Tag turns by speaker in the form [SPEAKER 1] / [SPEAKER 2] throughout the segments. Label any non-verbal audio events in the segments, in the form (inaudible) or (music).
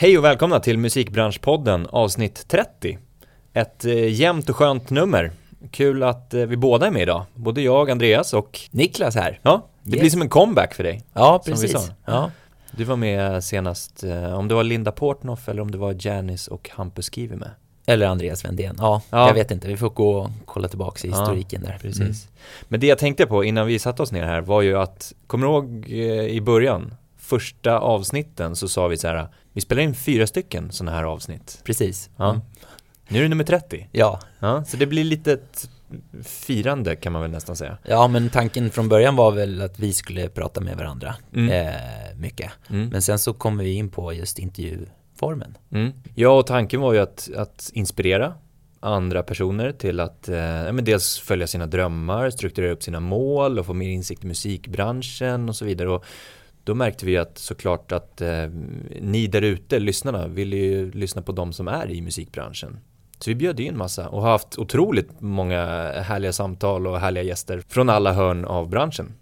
[SPEAKER 1] Hej och välkomna till Musikbranschpodden avsnitt 30. Ett eh, jämnt och skönt nummer. Kul att eh, vi båda är med idag. Både jag, Andreas och
[SPEAKER 2] Niklas här.
[SPEAKER 1] Ja, det
[SPEAKER 2] Yes.
[SPEAKER 1] blir som en comeback för dig.
[SPEAKER 2] Ja, precis. Ja.
[SPEAKER 1] Du var med senast, eh, om det var Linda Portnoff eller om det var Janice och Hampus Kiwi med.
[SPEAKER 2] Eller Andreas Vendén. Ja,
[SPEAKER 1] Ja.
[SPEAKER 2] jag vet inte. Vi får gå och kolla tillbaka i
[SPEAKER 1] Ja,
[SPEAKER 2] historiken där.
[SPEAKER 1] Precis.
[SPEAKER 2] Mm.
[SPEAKER 1] Men det jag tänkte på innan vi satte oss ner här var ju att, kommer du ihåg i början, första avsnitten så sa vi så här, vi spelar in fyra stycken sådana här avsnitt.
[SPEAKER 2] Precis.
[SPEAKER 1] Ja.
[SPEAKER 2] Mm.
[SPEAKER 1] Nu är det nummer 30.
[SPEAKER 2] Ja.
[SPEAKER 1] Ja, så det blir lite ett firande kan man väl nästan säga.
[SPEAKER 2] ja, men tanken från början var väl att vi skulle prata med varandra
[SPEAKER 1] Mm.
[SPEAKER 2] eh, mycket.
[SPEAKER 1] Mm.
[SPEAKER 2] Men sen så kommer vi in på just intervjuformen.
[SPEAKER 1] Mm. Ja, och tanken var ju att, att inspirera andra personer till att eh, men dels följa sina drömmar, strukturera upp sina mål och få mer insikt i musikbranschen och så vidare. Och då märkte vi att såklart att eh, ni där ute, lyssnarna, vill ju lyssna på de som är i musikbranschen. Så vi bjöd in massa och har haft otroligt många härliga samtal och härliga gäster från alla hörn av branschen.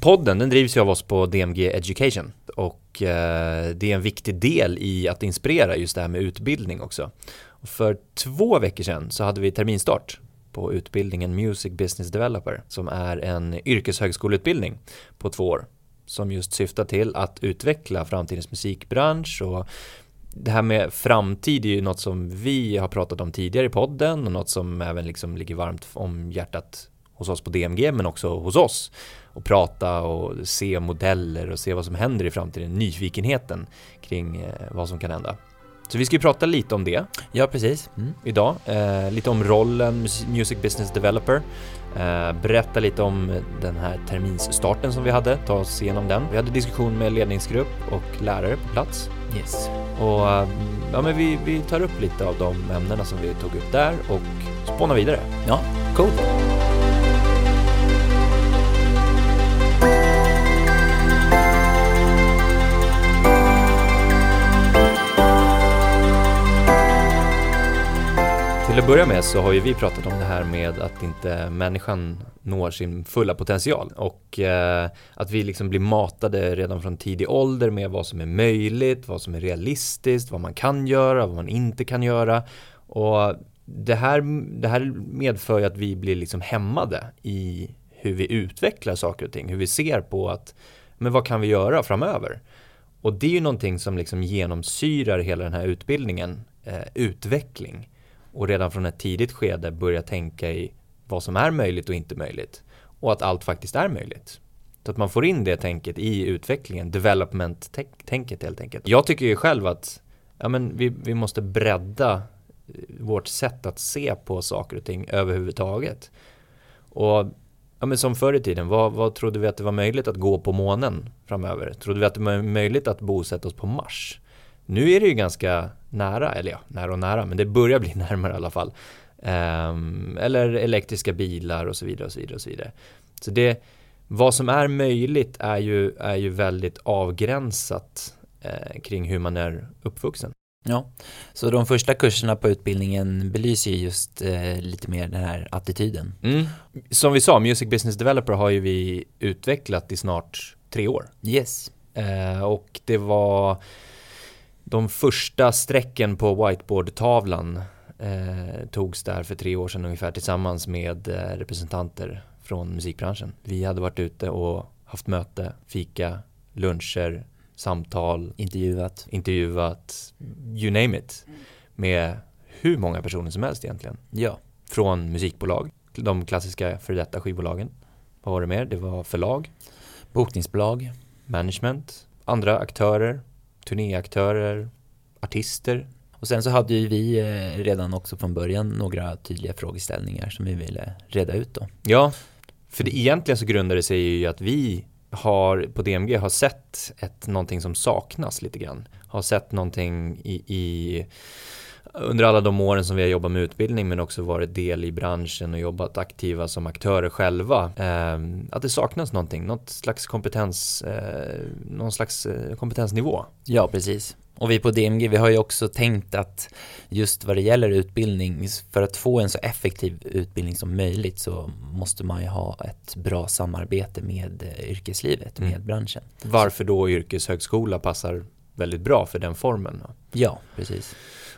[SPEAKER 1] Podden den drivs ju av oss på DMG Education och eh, det är en viktig del i att inspirera just det här med utbildning också. Och för två veckor sedan så hade vi terminstart på utbildningen Music Business Developer som är en yrkeshögskoleutbildning på två år som just syftar till att utveckla framtidens musikbransch och det här med framtid är ju något som vi har pratat om tidigare i podden och något som även liksom ligger varmt om hjärtat hos oss på DMG men också hos oss och prata och se modeller och se vad som händer i framtiden, nyfikenheten kring eh, vad som kan hända. Så vi ska ju prata lite om det
[SPEAKER 2] Ja, precis. Mm.
[SPEAKER 1] idag, eh, lite om rollen mus- Music Business Developer, eh, berätta lite om den här terminsstarten som vi hade, ta oss igenom den. Vi hade diskussion med ledningsgrupp och lärare på plats
[SPEAKER 2] Yes.
[SPEAKER 1] och eh, ja, men vi, vi tar upp lite av de ämnena som vi tog upp där och spånar vidare.
[SPEAKER 2] Ja, cool.
[SPEAKER 1] Till att börja med så har ju vi pratat om det här med att inte människan når sin fulla potential och eh, att vi liksom blir matade redan från tidig ålder med vad som är möjligt, vad som är realistiskt, vad man kan göra, vad man inte kan göra och det här, det här medför ju att vi blir liksom hämmade i hur vi utvecklar saker och ting, hur vi ser på att men vad kan vi göra framöver? Och det är ju någonting som liksom genomsyrar hela den här utbildningen, eh, utveckling och redan från ett tidigt skede börja tänka i vad som är möjligt och inte möjligt och att allt faktiskt är möjligt. Så att man får in det tänket i utvecklingen, development-tänket helt enkelt. Jag tycker ju själv att ja, men vi, vi måste bredda eh, vårt sätt att se på saker och ting överhuvudtaget. Och ja, men som förr i tiden, vad, vad trodde vi att det var möjligt att gå på månen framöver? Trodde vi att det var möjligt att bosätta oss på Mars? Nu är det ju ganska nära, eller ja, nära och nära, men det börjar bli (laughs) närmare i alla fall. Ehm, eller elektriska bilar och så vidare och så vidare och så vidare. Så det, vad som är möjligt är ju, är ju väldigt avgränsat eh, kring hur man är uppvuxen.
[SPEAKER 2] Ja, så de första kurserna på utbildningen belyser ju just eh, lite mer den här attityden.
[SPEAKER 1] Som vi sa, Music Business Developer har ju vi utvecklat i snart tre år.
[SPEAKER 2] Yes.
[SPEAKER 1] Eh, och det var de första strecken på whiteboardtavlan eh, togs där för tre år sedan ungefär tillsammans med eh, representanter från musikbranschen. Vi hade varit ute och haft möte, fika, luncher, samtal,
[SPEAKER 2] Intervjuat.
[SPEAKER 1] intervjuat, you name it, med hur många personer som helst egentligen.
[SPEAKER 2] Ja.
[SPEAKER 1] Från musikbolag, de klassiska för detta skivbolagen. Vad var det mer? Det var förlag,
[SPEAKER 2] Bokningsbolag.
[SPEAKER 1] management, andra aktörer, turnéaktörer, artister.
[SPEAKER 2] Och sen så hade ju vi eh, redan också från början några tydliga frågeställningar som vi ville reda ut då.
[SPEAKER 1] Ja, för det egentligen så grundar det sig ju i att vi har på DMG har sett ett, någonting som saknas lite grann. Har sett någonting i, i under alla de åren som vi har jobbat med utbildning men också varit del i branschen och jobbat aktiva som aktörer själva. Eh, att det saknas någonting, något slags kompetens, eh, någon slags eh, kompetensnivå.
[SPEAKER 2] Ja, precis. Och vi på DMG, vi har ju också tänkt att just vad det gäller utbildning, för att få en så effektiv utbildning som möjligt så måste man ju ha ett bra samarbete med eh, yrkeslivet,
[SPEAKER 1] Mm.
[SPEAKER 2] med branschen.
[SPEAKER 1] Varför då yrkeshögskola passar väldigt bra för den formen.
[SPEAKER 2] Ja, precis.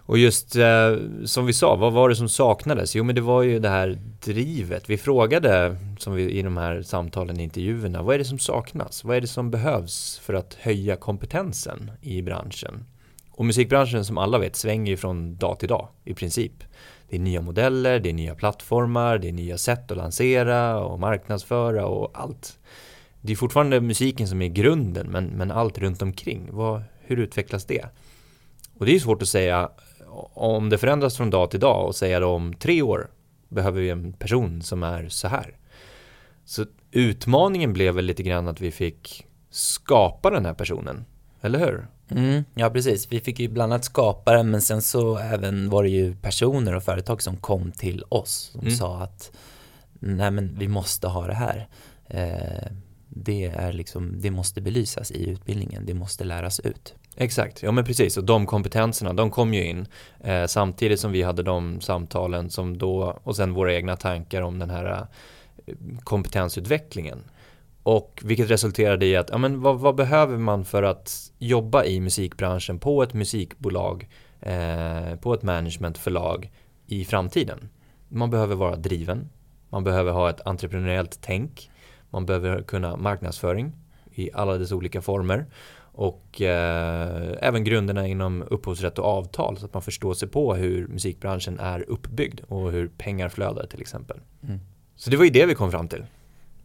[SPEAKER 1] Och just eh, som vi sa, vad var det som saknades? Jo men det var ju det här drivet. Vi frågade, som vi i de här samtalen, intervjuerna, vad är det som saknas? Vad är det som behövs för att höja kompetensen i branschen? Och musikbranschen som alla vet svänger ju från dag till dag i princip. Det är nya modeller, det är nya plattformar, det är nya sätt att lansera och marknadsföra och allt. Det är fortfarande musiken som är grunden men, men allt runt omkring, vad, hur utvecklas det? Och det är svårt att säga om det förändras från dag till dag och säga då om tre år behöver vi en person som är så här. Så utmaningen blev väl lite grann att vi fick skapa den här personen, eller hur?
[SPEAKER 2] Mm, ja, precis. Vi fick ju bland annat skapa den, men sen så även var det ju personer och företag som kom till oss som mm. sa att nej men vi måste ha det här. Eh, det är liksom, det måste belysas i utbildningen, det måste läras ut.
[SPEAKER 1] Exakt, ja men precis och de kompetenserna de kom ju in eh, samtidigt som vi hade de samtalen som då och sen våra egna tankar om den här eh, kompetensutvecklingen. Och vilket resulterade i att, ja men vad, vad, behöver man för att jobba i musikbranschen på ett musikbolag, eh, på ett managementförlag i framtiden? Man behöver vara driven, man behöver ha ett entreprenöriellt tänk, man behöver kunna marknadsföring i alla dess olika former och eh, även grunderna inom upphovsrätt och avtal så att man förstår sig på hur musikbranschen är uppbyggd och hur pengar flödar till exempel. Mm. Så det var ju det vi kom fram till.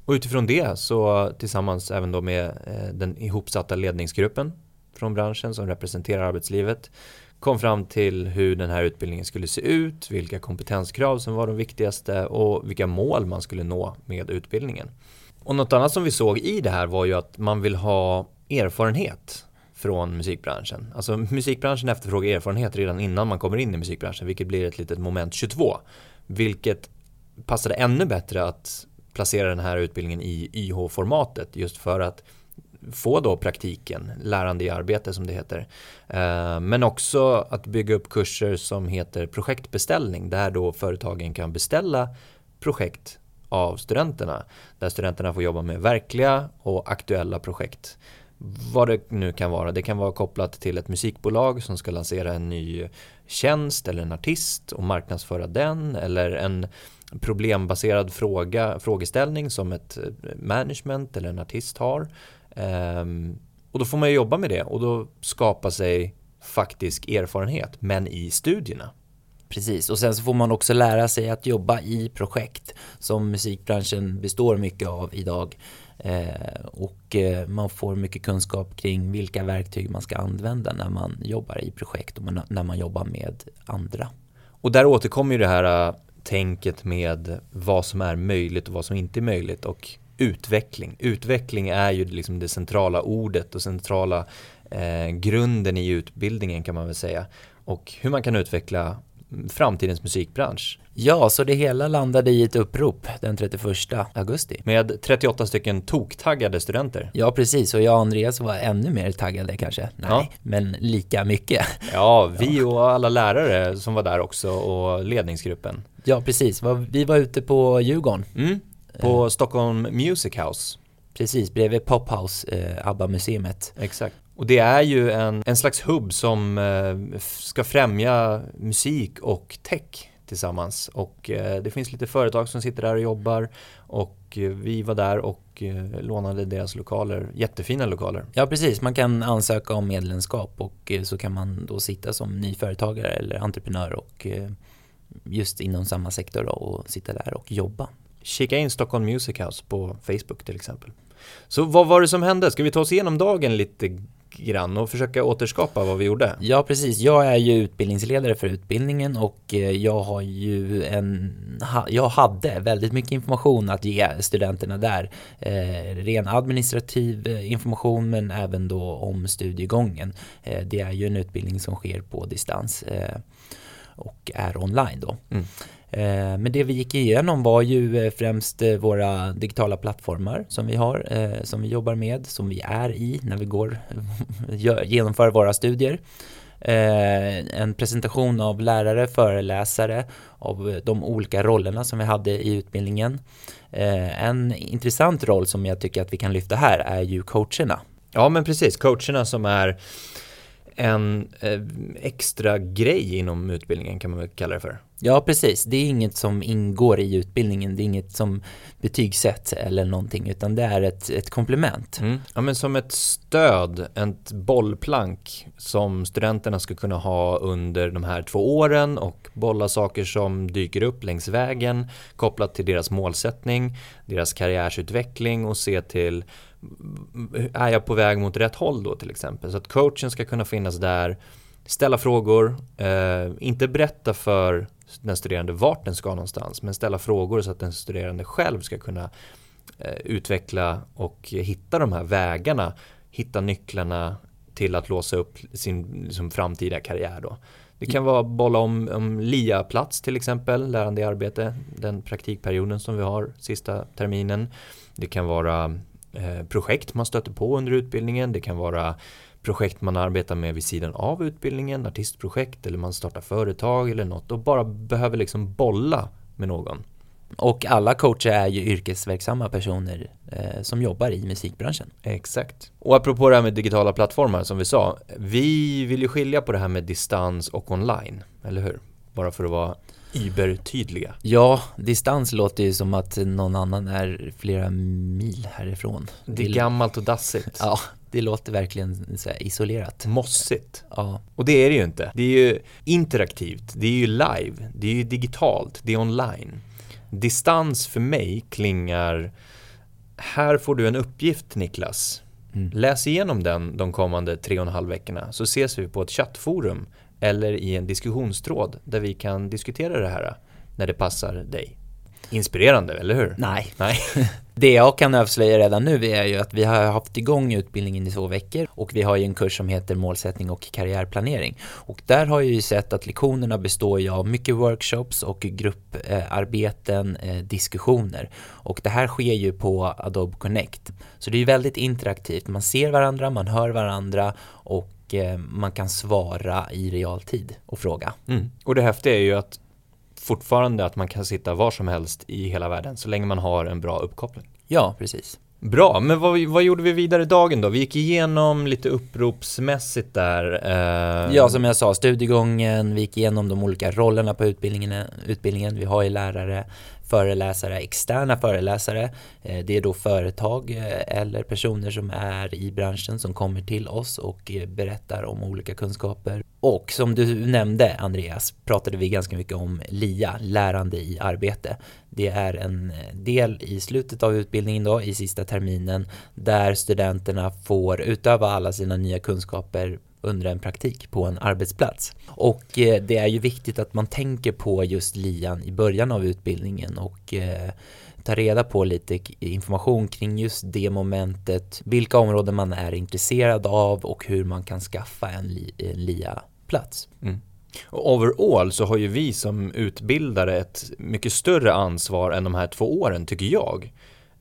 [SPEAKER 1] Och utifrån det så tillsammans även då med eh, den ihopsatta ledningsgruppen från branschen som representerar arbetslivet kom fram till hur den här utbildningen skulle se ut, vilka kompetenskrav som var de viktigaste och vilka mål man skulle nå med utbildningen. Och något annat som vi såg i det här var ju att man vill ha erfarenhet från musikbranschen. Alltså musikbranschen efterfrågar erfarenhet redan innan man kommer in i musikbranschen vilket blir ett litet moment 22. Vilket passade ännu bättre att placera den här utbildningen i YH-formatet just för att få då praktiken, lärande i arbete som det heter. Eh, men också att bygga upp kurser som heter projektbeställning där då företagen kan beställa projekt av studenterna. Där studenterna får jobba med verkliga och aktuella projekt. Vad det nu kan vara. Det kan vara kopplat till ett musikbolag som ska lansera en ny tjänst eller en artist och marknadsföra den eller en problembaserad fråga, frågeställning som ett eh, management eller en artist har. Um, och då får man jobba med det och då skapa sig faktisk erfarenhet men i studierna.
[SPEAKER 2] Precis, och sen så får man också lära sig att jobba i projekt som musikbranschen består mycket av idag. Eh, och eh, man får mycket kunskap kring vilka verktyg man ska använda när man jobbar i projekt och när man jobbar med andra.
[SPEAKER 1] Och där återkommer ju det här eh, tänket med vad som är möjligt och vad som inte är möjligt och utveckling. Utveckling är ju liksom det centrala ordet och centrala eh, grunden i utbildningen kan man väl säga. Och hur man kan utveckla framtidens musikbransch.
[SPEAKER 2] Ja, så det hela landade i ett upprop den 31 augusti.
[SPEAKER 1] Med 38 stycken toktaggade studenter.
[SPEAKER 2] Ja, precis. Och jag och Andreas var ännu mer taggade kanske. Nej, ja. men lika mycket. (laughs)
[SPEAKER 1] Ja, vi och alla lärare som var där också och ledningsgruppen.
[SPEAKER 2] Ja, precis. Vi var ute på Djurgården.
[SPEAKER 1] Mm, på Stockholm Music House.
[SPEAKER 2] Precis, bredvid Pophouse, eh, ABBA-museet.
[SPEAKER 1] Exakt. Och det är ju en, en slags hubb som eh, ska främja musik och tech tillsammans. Och eh, det finns lite företag som sitter där och jobbar och eh, vi var där och eh, lånade deras lokaler, jättefina lokaler.
[SPEAKER 2] Ja precis, man kan ansöka om medlemskap och så kan man då sitta som ny företagare eller entreprenör och just inom samma sektor och sitta där och jobba.
[SPEAKER 1] Kika in Stockholm Music House på Facebook till exempel. Så vad var det som hände? Ska vi ta oss igenom dagen lite grann och försöka återskapa vad vi gjorde?
[SPEAKER 2] Ja, precis. Jag är ju utbildningsledare för utbildningen och eh, jag har ju en, jag hade väldigt mycket information att ge studenterna där. Eh, ren administrativ eh, information men även då om studiegången. Eh, det är ju en utbildning som sker på distans eh, och är online då. Mm. Eh, men det vi gick igenom var ju eh, främst eh, våra digitala plattformar som vi har, som vi jobbar med, som vi är i när vi går, (laughs) genomför våra studier. En presentation av lärare, föreläsare, av de olika rollerna som vi hade i utbildningen. En intressant roll som jag tycker att vi kan lyfta här är ju coacherna.
[SPEAKER 1] Ja men precis, coacherna som är en eh, extra grej inom utbildningen kan man väl kalla det för.
[SPEAKER 2] Ja, precis. Det är inget som ingår i utbildningen. Det är inget som betygsätts eller någonting, utan det är ett, ett komplement.
[SPEAKER 1] Mm. Ja, men som ett stöd, ett bollplank som studenterna ska kunna ha under de här två åren och bolla saker som dyker upp längs vägen kopplat till deras målsättning, deras karriärsutveckling och se till är jag på väg mot rätt håll då till exempel? Så att coachen ska kunna finnas där, ställa frågor, eh, inte berätta för den studerande vart den ska någonstans, men ställa frågor så att den studerande själv ska kunna eh, utveckla och hitta de här vägarna, hitta nycklarna till att låsa upp sin liksom, framtida karriär då. Det kan vara bolla om, om LIA-plats till exempel, lärande i arbete, den praktikperioden som vi har sista terminen. Det kan vara projekt man stöter på under utbildningen, det kan vara projekt man arbetar med vid sidan av utbildningen, artistprojekt eller man startar företag eller något och bara behöver liksom bolla med någon.
[SPEAKER 2] Och alla coacher är ju yrkesverksamma personer eh, som jobbar i musikbranschen.
[SPEAKER 1] Exakt. Och apropå det här med digitala plattformar som vi sa, vi vill ju skilja på det här med distans och online, eller hur? Bara för att vara übertydliga.
[SPEAKER 2] Ja, distans låter ju som att någon annan är flera mil härifrån.
[SPEAKER 1] Det är gammalt och dassigt.
[SPEAKER 2] Ja, det låter verkligen isolerat.
[SPEAKER 1] Mossigt.
[SPEAKER 2] Ja.
[SPEAKER 1] Och det är det ju inte. Det är ju interaktivt, det är ju live, det är ju digitalt, det är online. Distans för mig klingar, här får du en uppgift Niklas. Mm. Läs igenom den de kommande tre och en halv veckorna så ses vi på ett chattforum eller i en diskussionstråd där vi kan diskutera det här när det passar dig. Inspirerande, eller hur?
[SPEAKER 2] Nej.
[SPEAKER 1] Nej. (laughs)
[SPEAKER 2] Det jag kan avslöja redan nu är ju att vi har haft igång utbildningen i två veckor och vi har ju en kurs som heter målsättning och karriärplanering. Och där har jag ju sett att lektionerna består av mycket workshops och grupparbeten, eh, diskussioner. Och det här sker ju på Adobe Connect. Så det är ju väldigt interaktivt. Man ser varandra, man hör varandra och eh, man kan svara i realtid och fråga.
[SPEAKER 1] Mm. Och det häftiga är ju att fortfarande att man kan sitta var som helst i hela världen så länge man har en bra uppkoppling.
[SPEAKER 2] Ja, precis.
[SPEAKER 1] Bra, men vad, vad gjorde vi vidare dagen då? Vi gick igenom lite uppropsmässigt där.
[SPEAKER 2] Eh... Ja, som jag sa, studiegången, vi gick igenom de olika rollerna på utbildningen. utbildningen. Vi har ju lärare, föreläsare, externa föreläsare. Eh, det är då företag eh, eller personer som är i branschen som kommer till oss och eh, berättar om olika kunskaper. Och som du nämnde Andreas pratade vi ganska mycket om LIA, lärande i arbete. Det är en del i slutet av utbildningen då, i sista terminen, där studenterna får utöva alla sina nya kunskaper under en praktik på en arbetsplats. Och eh, det är ju viktigt att man tänker på just lian i början av utbildningen och eh, ta reda på lite information kring just det momentet, vilka områden man är intresserad av och hur man kan skaffa en, li en LIA-plats.
[SPEAKER 1] Mm. Overall så har ju vi som utbildare ett mycket större ansvar än de här två åren tycker jag.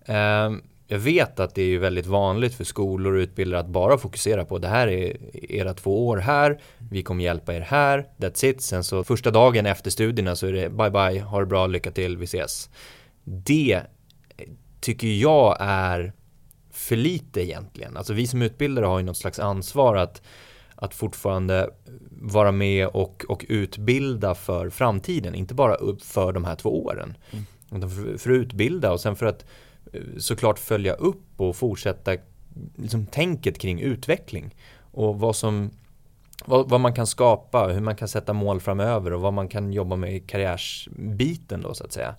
[SPEAKER 1] Ehm, jag vet att det är väldigt vanligt för skolor och utbildare att bara fokusera på det här är era två år här, vi kommer hjälpa er här, that's it. Sen så första dagen efter studierna så är det bye bye, ha det bra, lycka till, vi ses. Det tycker jag är för lite egentligen. Alltså vi som utbildare har ju något slags ansvar att, att fortfarande vara med och, och utbilda för framtiden, inte bara för de här två åren. Mm. Utan för, för att utbilda och sen för att såklart följa upp och fortsätta liksom, tänket kring utveckling och vad som vad, vad, man kan skapa, hur man kan sätta mål framöver och vad man kan jobba med i karriärsbiten då så att säga.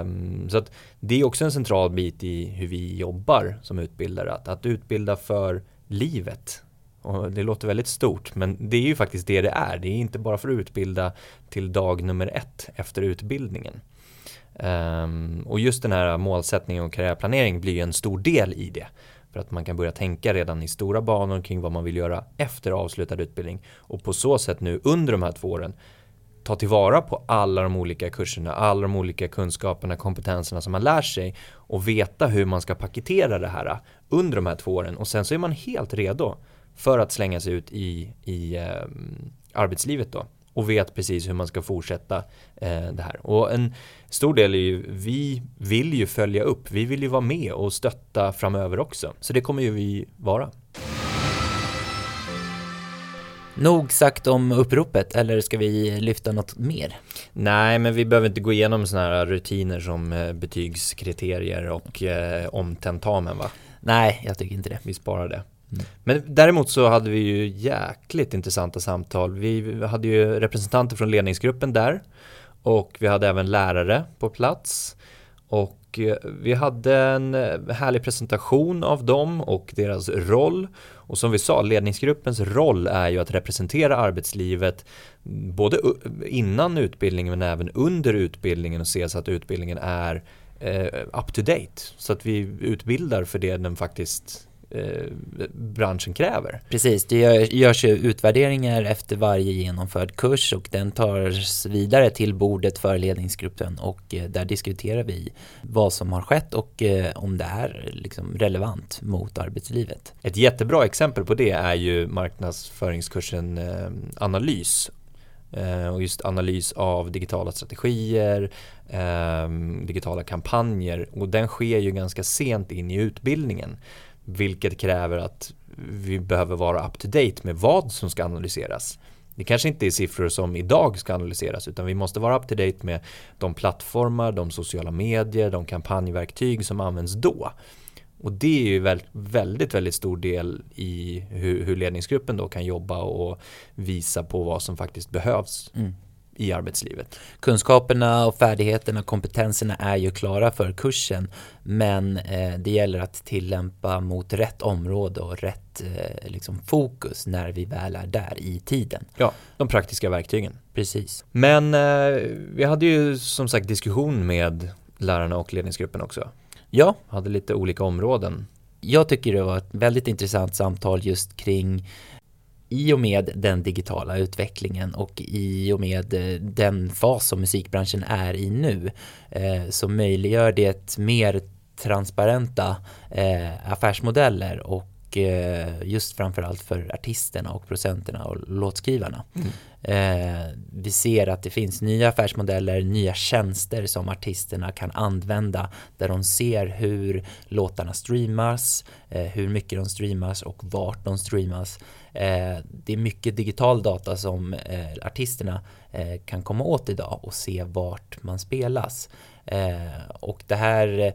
[SPEAKER 1] Um, så att det är också en central bit i hur vi jobbar som utbildare, att, att utbilda för livet. Och det låter väldigt stort, men det är ju faktiskt det det är. Det är inte bara för att utbilda till dag nummer ett efter utbildningen. Um, och just den här målsättningen och karriärplanering blir en stor del i det. För att man kan börja tänka redan i stora banor kring vad man vill göra efter avslutad utbildning. Och på så sätt nu under de här två åren ta tillvara på alla de olika kurserna, alla de olika kunskaperna, kompetenserna som man lär sig och veta hur man ska paketera det här under de här två åren. Och sen så är man helt redo för att slänga sig ut i, i eh, arbetslivet då och vet precis hur man ska fortsätta eh, det här. Och en stor del är ju, vi vill ju följa upp, vi vill ju vara med och stötta framöver också. Så det kommer ju vi vara.
[SPEAKER 2] Nog sagt om uppropet, eller ska vi lyfta något mer?
[SPEAKER 1] Nej, men vi behöver inte gå igenom sådana här rutiner som eh, betygskriterier och eh, om tentamen va?
[SPEAKER 2] Nej, jag tycker inte det.
[SPEAKER 1] Vi sparar det. Mm. Men däremot så hade vi ju jäkligt intressanta samtal. Vi hade ju representanter från ledningsgruppen där och vi hade även lärare på plats. Och eh, vi hade en eh, härlig presentation av dem och deras roll. Och som vi sa, ledningsgruppens roll är ju att representera arbetslivet både innan utbildningen men även under utbildningen och se så att utbildningen är eh, up to date. Så att vi utbildar för det den faktiskt eh, branschen kräver.
[SPEAKER 2] Precis, det gör, görs ju utvärderingar efter varje genomförd kurs och den tas vidare till bordet för ledningsgruppen och eh, där diskuterar vi vad som har skett och eh, om det är liksom relevant mot arbetslivet.
[SPEAKER 1] Ett jättebra exempel på det är ju marknadsföringskursen analys och just analys av digitala strategier, eh, digitala kampanjer och den sker ju ganska sent in i utbildningen. Vilket kräver att vi behöver vara up to date med vad som ska analyseras. Det kanske inte är siffror som idag ska analyseras utan vi måste vara up to date med de plattformar, de sociala medier, de kampanjverktyg som används då. Och det är ju väldigt, väldigt stor del i hur, ledningsgruppen då kan jobba och visa på vad som faktiskt behövs. Mm i arbetslivet.
[SPEAKER 2] Kunskaperna och färdigheterna och kompetenserna är ju klara för kursen men eh, det gäller att tillämpa mot rätt område och rätt eh, liksom fokus när vi väl är där i tiden.
[SPEAKER 1] Ja, de praktiska verktygen.
[SPEAKER 2] Precis.
[SPEAKER 1] Men eh, vi hade ju som sagt diskussion med lärarna och ledningsgruppen också.
[SPEAKER 2] Ja.
[SPEAKER 1] Hade lite olika områden.
[SPEAKER 2] Jag tycker det var ett väldigt intressant samtal just kring i och med den digitala utvecklingen och i och med eh, den fas som musikbranschen är i nu eh, så möjliggör det mer transparenta eh, affärsmodeller och just framförallt för artisterna och producenterna och låtskrivarna. Mm. vi ser att det finns nya affärsmodeller, nya tjänster som artisterna kan använda där de ser hur låtarna streamas, hur mycket de streamas och vart de streamas det är mycket digital data som eh, artisterna eh, kan komma åt idag och se vart man spelas. och det här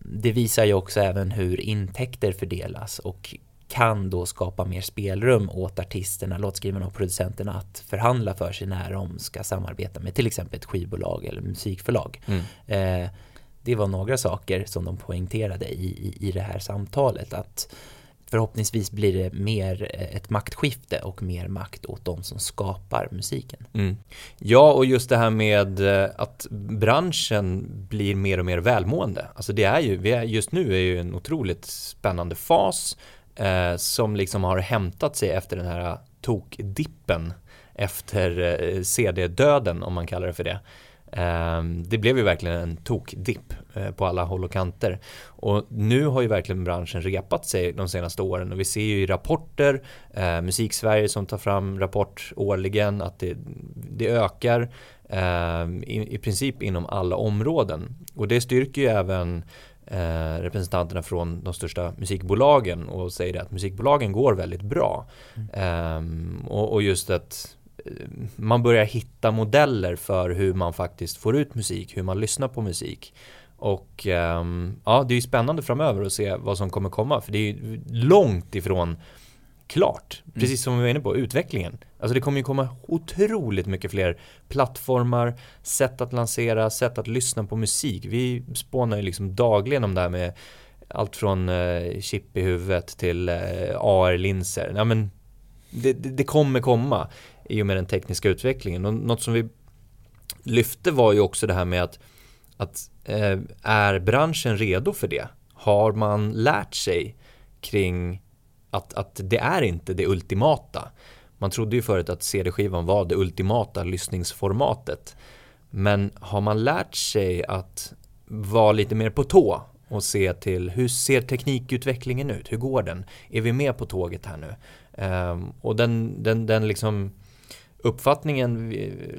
[SPEAKER 2] det visar ju också även hur intäkter fördelas och kan då skapa mer spelrum åt artisterna, låtskrivarna och producenterna att förhandla för sig när de ska samarbeta med till exempel ett skivbolag eller musikförlag. Mm. det var några saker som de poängterade i, i, i det här samtalet. att förhoppningsvis blir det mer eh, ett maktskifte och mer makt åt de som skapar musiken.
[SPEAKER 1] Mm. Ja, och just det här med eh, att branschen blir mer och mer välmående. Alltså det är ju, vi är, just nu är ju en otroligt spännande fas eh, som liksom har hämtat sig efter den här tokdippen efter eh, CD-döden om man kallar det för det. Ehm, det blev ju verkligen en tokdipp eh, på alla håll och kanter. Och nu har ju verkligen branschen repat sig de senaste åren och vi ser ju i rapporter, eh, Musiksverige som tar fram rapport årligen att det, det ökar eh, i, i princip inom alla områden. Och det styrker ju även eh, representanterna från de största musikbolagen och säger att musikbolagen går väldigt bra. Mm. Ehm, och, och just att man börjar hitta modeller för hur man faktiskt får ut musik, hur man lyssnar på musik. Och um, ja, det är ju spännande framöver att se vad som kommer komma, för det är ju långt ifrån klart. Mm. Precis som vi var inne på, utvecklingen. Alltså det kommer ju komma otroligt mycket fler plattformar, sätt att lansera, sätt att lyssna på musik. Vi spånar ju liksom dagligen om det här med allt från eh, chip i huvudet till eh, AR-linser. Ja, men det, det, det, kommer komma i och med den tekniska utvecklingen. Och något som vi lyfte var ju också det här med att, att eh, är branschen redo för det? Har man lärt sig kring att, att det är inte det ultimata? Man trodde ju förut att CD-skivan var det ultimata lyssningsformatet. Men har man lärt sig att vara lite mer på tå och se till hur ser teknikutvecklingen ut? Hur går den? Är vi med på tåget här nu? Um, och den, den, den liksom uppfattningen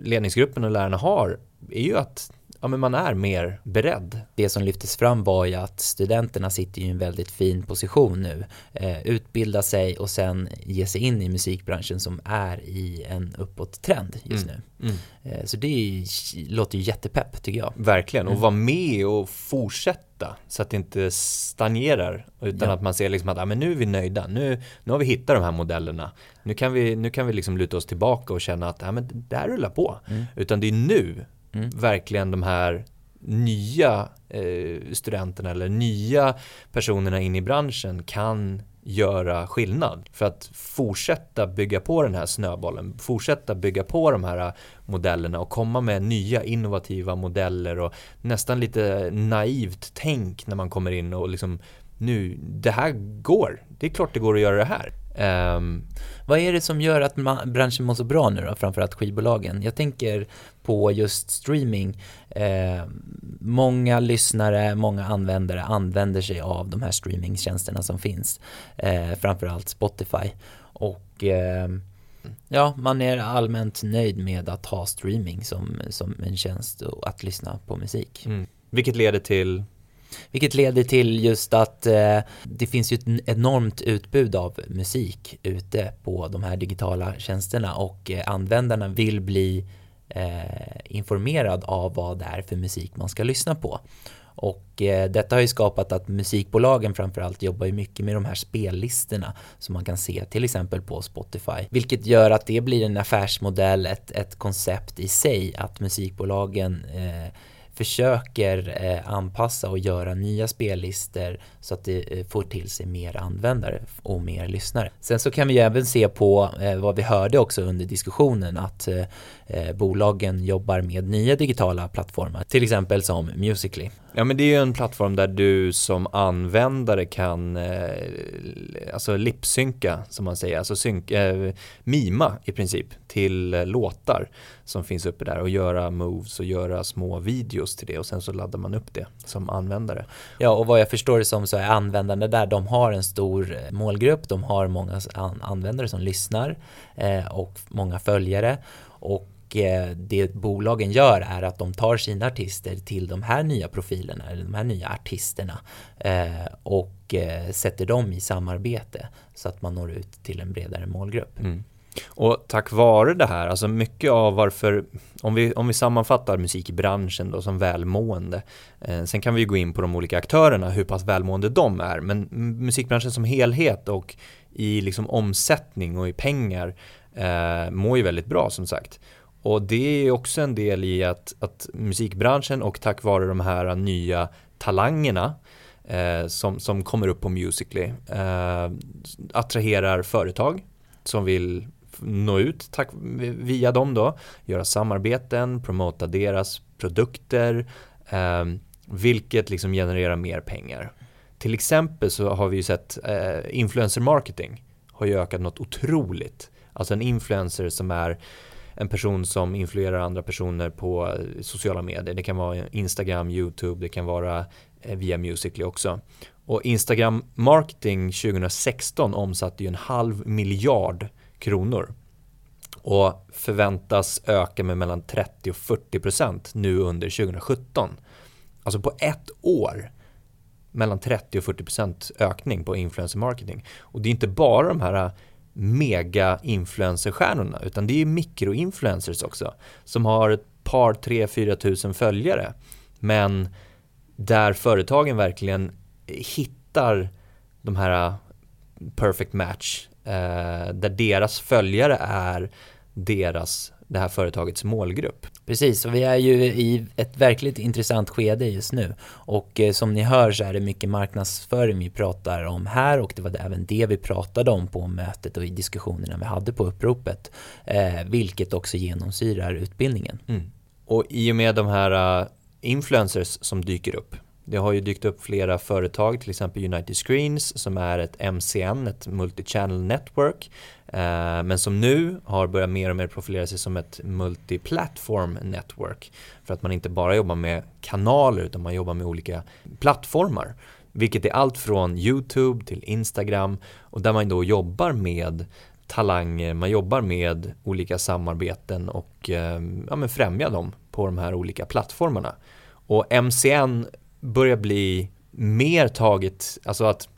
[SPEAKER 1] ledningsgruppen och lärarna har är ju att ja, men man är mer beredd.
[SPEAKER 2] Det som lyftes fram var ju att studenterna sitter i en väldigt fin position nu. Eh, utbilda sig och sen ge sig in i musikbranschen som är i en uppåttrend just mm. nu. Mm. Eh, så det är, låter ju jättepepp tycker jag.
[SPEAKER 1] Verkligen, och mm. vara med och fortsätta så att det inte stagnerar utan ja. att man ser liksom att ah, men nu är vi nöjda, nu, nu har vi hittat de här modellerna. Nu kan vi, nu kan vi liksom luta oss tillbaka och känna att ah, men det här rullar på. Mm. Utan det är nu mm. verkligen de här nya eh, studenterna eller nya personerna in i branschen kan göra skillnad. För att fortsätta bygga på den här snöbollen, fortsätta bygga på de här modellerna och komma med nya innovativa modeller och nästan lite naivt tänk när man kommer in och liksom nu, det här går. Det är klart det går att göra det här. Um,
[SPEAKER 2] vad är det som gör att branschen mår så bra nu då, framförallt skivbolagen? Jag tänker på just streaming. Eh, många lyssnare, många användare använder sig av de här streamingtjänsterna som finns. Eh, framförallt Spotify. Och eh, ja, man är allmänt nöjd med att ha streaming som, som en tjänst och att lyssna på musik. Mm.
[SPEAKER 1] Vilket leder till
[SPEAKER 2] vilket leder till just att eh, det finns ju ett enormt utbud av musik ute på de här digitala tjänsterna och eh, användarna vill bli eh, informerad av vad det är för musik man ska lyssna på. Och eh, detta har ju skapat att musikbolagen framförallt jobbar ju mycket med de här spellistorna som man kan se till exempel på Spotify. Vilket gör att det blir en affärsmodell, ett, ett koncept i sig att musikbolagen eh, försöker eh, anpassa och göra nya spellistor så att det eh, får till sig mer användare och mer lyssnare. Sen så kan vi ju även se på eh, vad vi hörde också under diskussionen att bolagen jobbar med nya digitala plattformar, till exempel som Musically.
[SPEAKER 1] Ja men det är ju en plattform där du som användare kan eh, alltså lipsynka som man säger, alltså synk, eh, mima i princip till eh, låtar som finns uppe där och göra moves och göra små videos till det och sen så laddar man upp det som användare.
[SPEAKER 2] Ja och vad jag förstår det som så är användarna där, de har en stor eh, målgrupp, de har många användare som lyssnar eh, och många följare och och eh, det bolagen gör är att de tar sina artister till de här nya profilerna, eller de här nya artisterna eh, och eh, sätter dem i samarbete så att man når ut till en bredare målgrupp. Mm.
[SPEAKER 1] Och tack vare det här, alltså mycket av varför, om vi, om vi sammanfattar musikbranschen då som välmående, eh, sen kan vi gå in på de olika aktörerna, hur pass välmående de är, men musikbranschen som helhet och i liksom omsättning och i pengar eh, mår ju väldigt bra som sagt. Och det är också en del i att, att musikbranschen och tack vare de här nya talangerna eh, som, som kommer upp på Musically eh, attraherar företag som vill nå ut tack, via dem då, göra samarbeten, promota deras produkter, eh, vilket liksom genererar mer pengar. Till exempel så har vi ju sett eh, influencer marketing har ju ökat något otroligt. Alltså en influencer som är en person som influerar andra personer på eh, sociala medier. Det kan vara Instagram, YouTube, det kan vara eh, via Musically också. Och Instagram marketing 2016 omsatte ju en halv miljard kronor och förväntas öka med mellan 30 och 40 procent nu under 2017. Alltså på ett år mellan 30 och 40 procent ökning på influencer marketing. Och det är inte bara de här mega influencerstjärnorna utan det är mikroinfluencers också som har ett par, tre, fyra tusen följare. Men där företagen verkligen hittar de här äh, perfect match eh, där deras följare är deras det här företagets målgrupp.
[SPEAKER 2] Precis, och vi är ju i ett verkligt intressant skede just nu. Och eh, som ni hör så är det mycket marknadsföring vi pratar om här och det var även det vi pratade om på mötet och i diskussionerna vi hade på uppropet. Eh, vilket också genomsyrar utbildningen. Mm.
[SPEAKER 1] Och i och med de här uh, influencers som dyker upp det har ju dykt upp flera företag, till exempel United Screens som är ett MCN, ett multi-channel network Eh, men som nu har börjat mer och mer profilera sig som ett multiplatform network. För att man inte bara jobbar med kanaler utan man jobbar med olika plattformar. Vilket är allt från YouTube till Instagram och där man då jobbar med talanger, man jobbar med olika samarbeten och eh, ja, men främjar dem på de här olika plattformarna. Och MCN börjar bli mer taget, alltså att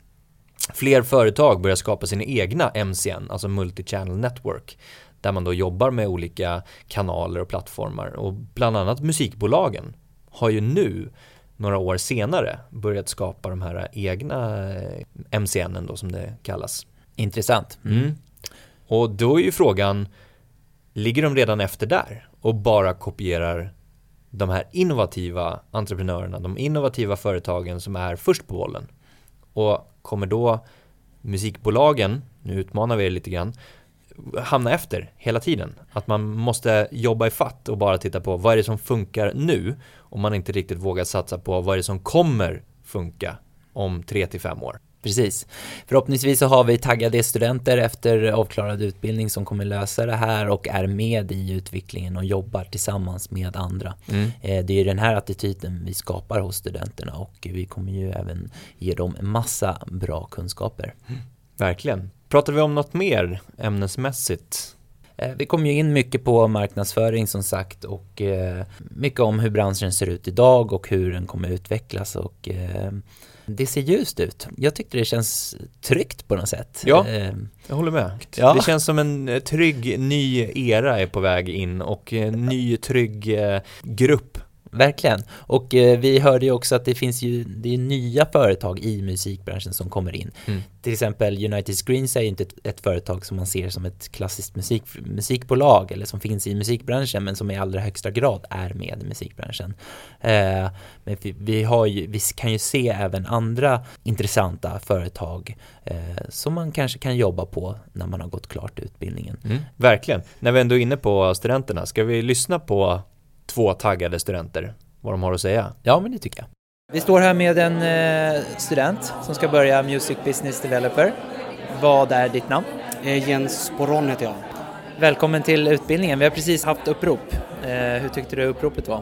[SPEAKER 1] fler företag börjar skapa sina egna MCN, alltså Multi-Channel Network, där man då jobbar med olika kanaler och plattformar och bland annat musikbolagen har ju nu några år senare börjat skapa de här egna eh, MCN då som det kallas.
[SPEAKER 2] Intressant. Mm.
[SPEAKER 1] Och då är ju frågan, ligger de redan efter där och bara kopierar de här innovativa entreprenörerna, de innovativa företagen som är först på bollen? Och kommer då musikbolagen, nu utmanar vi er lite grann, hamna efter hela tiden. Att man måste jobba i fatt och bara titta på vad är det som funkar nu om man inte riktigt vågar satsa på vad är det som kommer funka om 3 till 5 år.
[SPEAKER 2] Precis. Förhoppningsvis så har vi taggade studenter efter avklarad utbildning som kommer lösa det här och är med i utvecklingen och jobbar tillsammans med andra. Mm. Eh, det är den här attityden vi skapar hos studenterna och vi kommer ju även ge dem massa bra kunskaper. Mm.
[SPEAKER 1] Verkligen. Pratar vi om något mer ämnesmässigt?
[SPEAKER 2] Eh, vi kommer ju in mycket på marknadsföring som sagt och eh, mycket om hur branschen ser ut idag och hur den kommer utvecklas och det ser ljust ut. Jag tyckte det känns tryggt på något sätt.
[SPEAKER 1] Ja, jag håller med. Ja. Det känns som en trygg ny era är på väg in och en ny trygg grupp
[SPEAKER 2] Verkligen. Och eh, vi hörde ju också att det finns ju det är nya företag i musikbranschen som kommer in. Mm. Till exempel United Screens är ju inte ett, ett, företag som man ser som ett klassiskt musik, musikbolag eller som finns i musikbranschen men som i allra högsta grad är med i musikbranschen. Eh, men vi, vi, har ju, vi kan ju se även andra intressanta företag eh, som man kanske kan jobba på när man har gått klart utbildningen.
[SPEAKER 1] Mm. Verkligen. När vi ändå är inne på studenterna, ska vi lyssna på två taggade studenter vad de har att säga.
[SPEAKER 2] Ja, men det tycker jag. Vi står här med en eh, student som ska börja Music Business Developer. Vad är ditt namn?
[SPEAKER 3] Eh, Jens Sporon heter jag.
[SPEAKER 2] Välkommen till utbildningen. Vi har precis haft upprop. Eh, hur tyckte du uppropet var?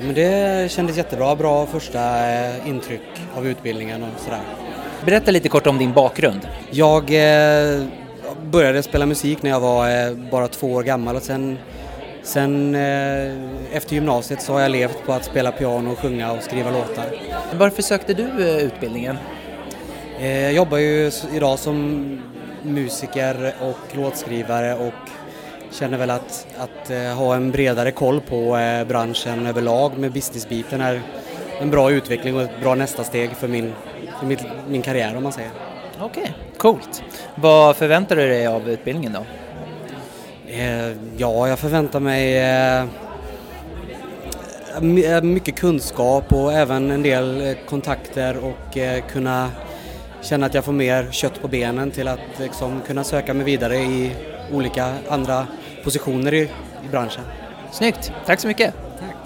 [SPEAKER 3] Men det kändes jättebra. Bra första intryck av utbildningen och sådär.
[SPEAKER 2] Berätta lite kort om din bakgrund.
[SPEAKER 3] Jag började spela musik när jag var bara två år gammal och sen Sen eh, efter gymnasiet så har jag levt på att spela piano, sjunga och skriva låtar.
[SPEAKER 2] Varför sökte du eh, utbildningen?
[SPEAKER 3] Eh, jag jobbar ju idag som musiker och låtskrivare och känner väl att, att ha en bredare koll på branschen överlag med businessbiten är en bra utveckling och ett bra nästa steg för min, för min, min karriär om man säger.
[SPEAKER 2] Okej, okay, coolt. Vad förväntar du dig av utbildningen då?
[SPEAKER 3] Eh, ja, jag förväntar mig eh, eh, mycket kunskap och även en del kontakter och kunna känna att jag får mer kött på benen till att liksom kunna söka mig vidare i olika andra positioner i, i branschen.
[SPEAKER 2] Snyggt, tack så mycket! Tack.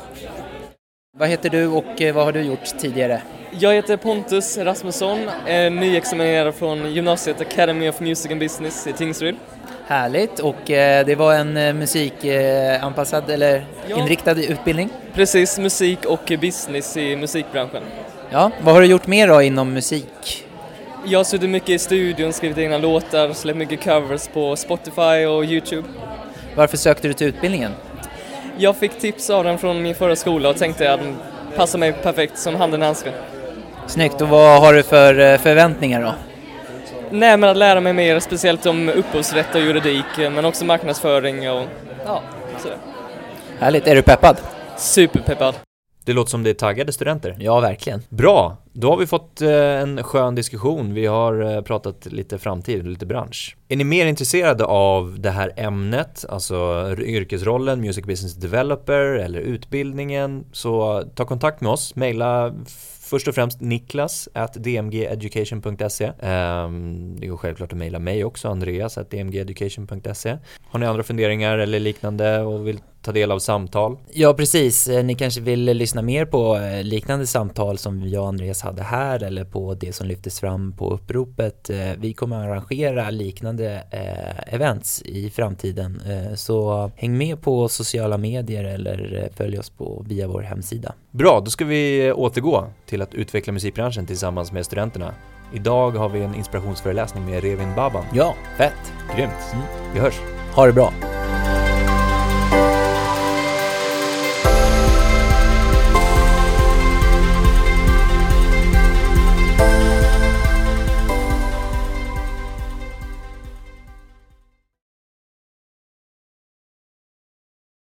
[SPEAKER 2] Vad heter du och vad har du gjort tidigare?
[SPEAKER 4] Jag heter Pontus Rasmusson, nyexaminerad från gymnasiet Academy of Music and Business i Tingsryd.
[SPEAKER 2] Härligt och eh, det var en eh, musikanpassad eller ja. inriktad utbildning?
[SPEAKER 4] Precis, musik och business i musikbranschen.
[SPEAKER 2] Ja, vad har du gjort mer då inom musik?
[SPEAKER 4] Jag har suttit mycket i studion, skrivit egna låtar, släppt mycket covers på Spotify och Youtube.
[SPEAKER 2] Varför sökte du till utbildningen?
[SPEAKER 4] Jag fick tips av den från min förra skola och tänkte att den passar mig perfekt som handen i handsken.
[SPEAKER 2] Snyggt, och vad har du för eh, förväntningar då?
[SPEAKER 4] Nej, men att lära mig mer, speciellt om upphovsrätt och juridik, men också marknadsföring och ja, sådär.
[SPEAKER 2] Härligt, är du peppad?
[SPEAKER 4] Superpeppad.
[SPEAKER 1] Det låter som det är taggade studenter.
[SPEAKER 2] Ja, verkligen.
[SPEAKER 1] Bra, då har vi fått eh, en skön diskussion. Vi har eh, pratat lite framtid, lite bransch. Är ni mer intresserade av det här ämnet, alltså yrkesrollen, Music Business Developer eller utbildningen, så ta kontakt med oss, mejla Först och främst Niklas at dmgeducation.se. Um, det går självklart att mejla mig också, Andreas at dmgeducation.se. Har ni andra funderingar eller liknande och vill ta del av samtal?
[SPEAKER 2] Ja, precis. Eh, ni kanske vill lyssna mer på eh, liknande samtal som jag och Andreas hade här eller på det som lyftes fram på uppropet. Eh, vi kommer att arrangera liknande events i framtiden, så häng med på sociala medier eller följ oss på via vår hemsida.
[SPEAKER 1] Bra, då ska vi återgå till att utveckla musikbranschen tillsammans med studenterna. Idag har vi en inspirationsföreläsning med Revin Baban.
[SPEAKER 2] Ja, fett!
[SPEAKER 1] Grymt. Mm. Vi hörs.
[SPEAKER 2] Ha det bra.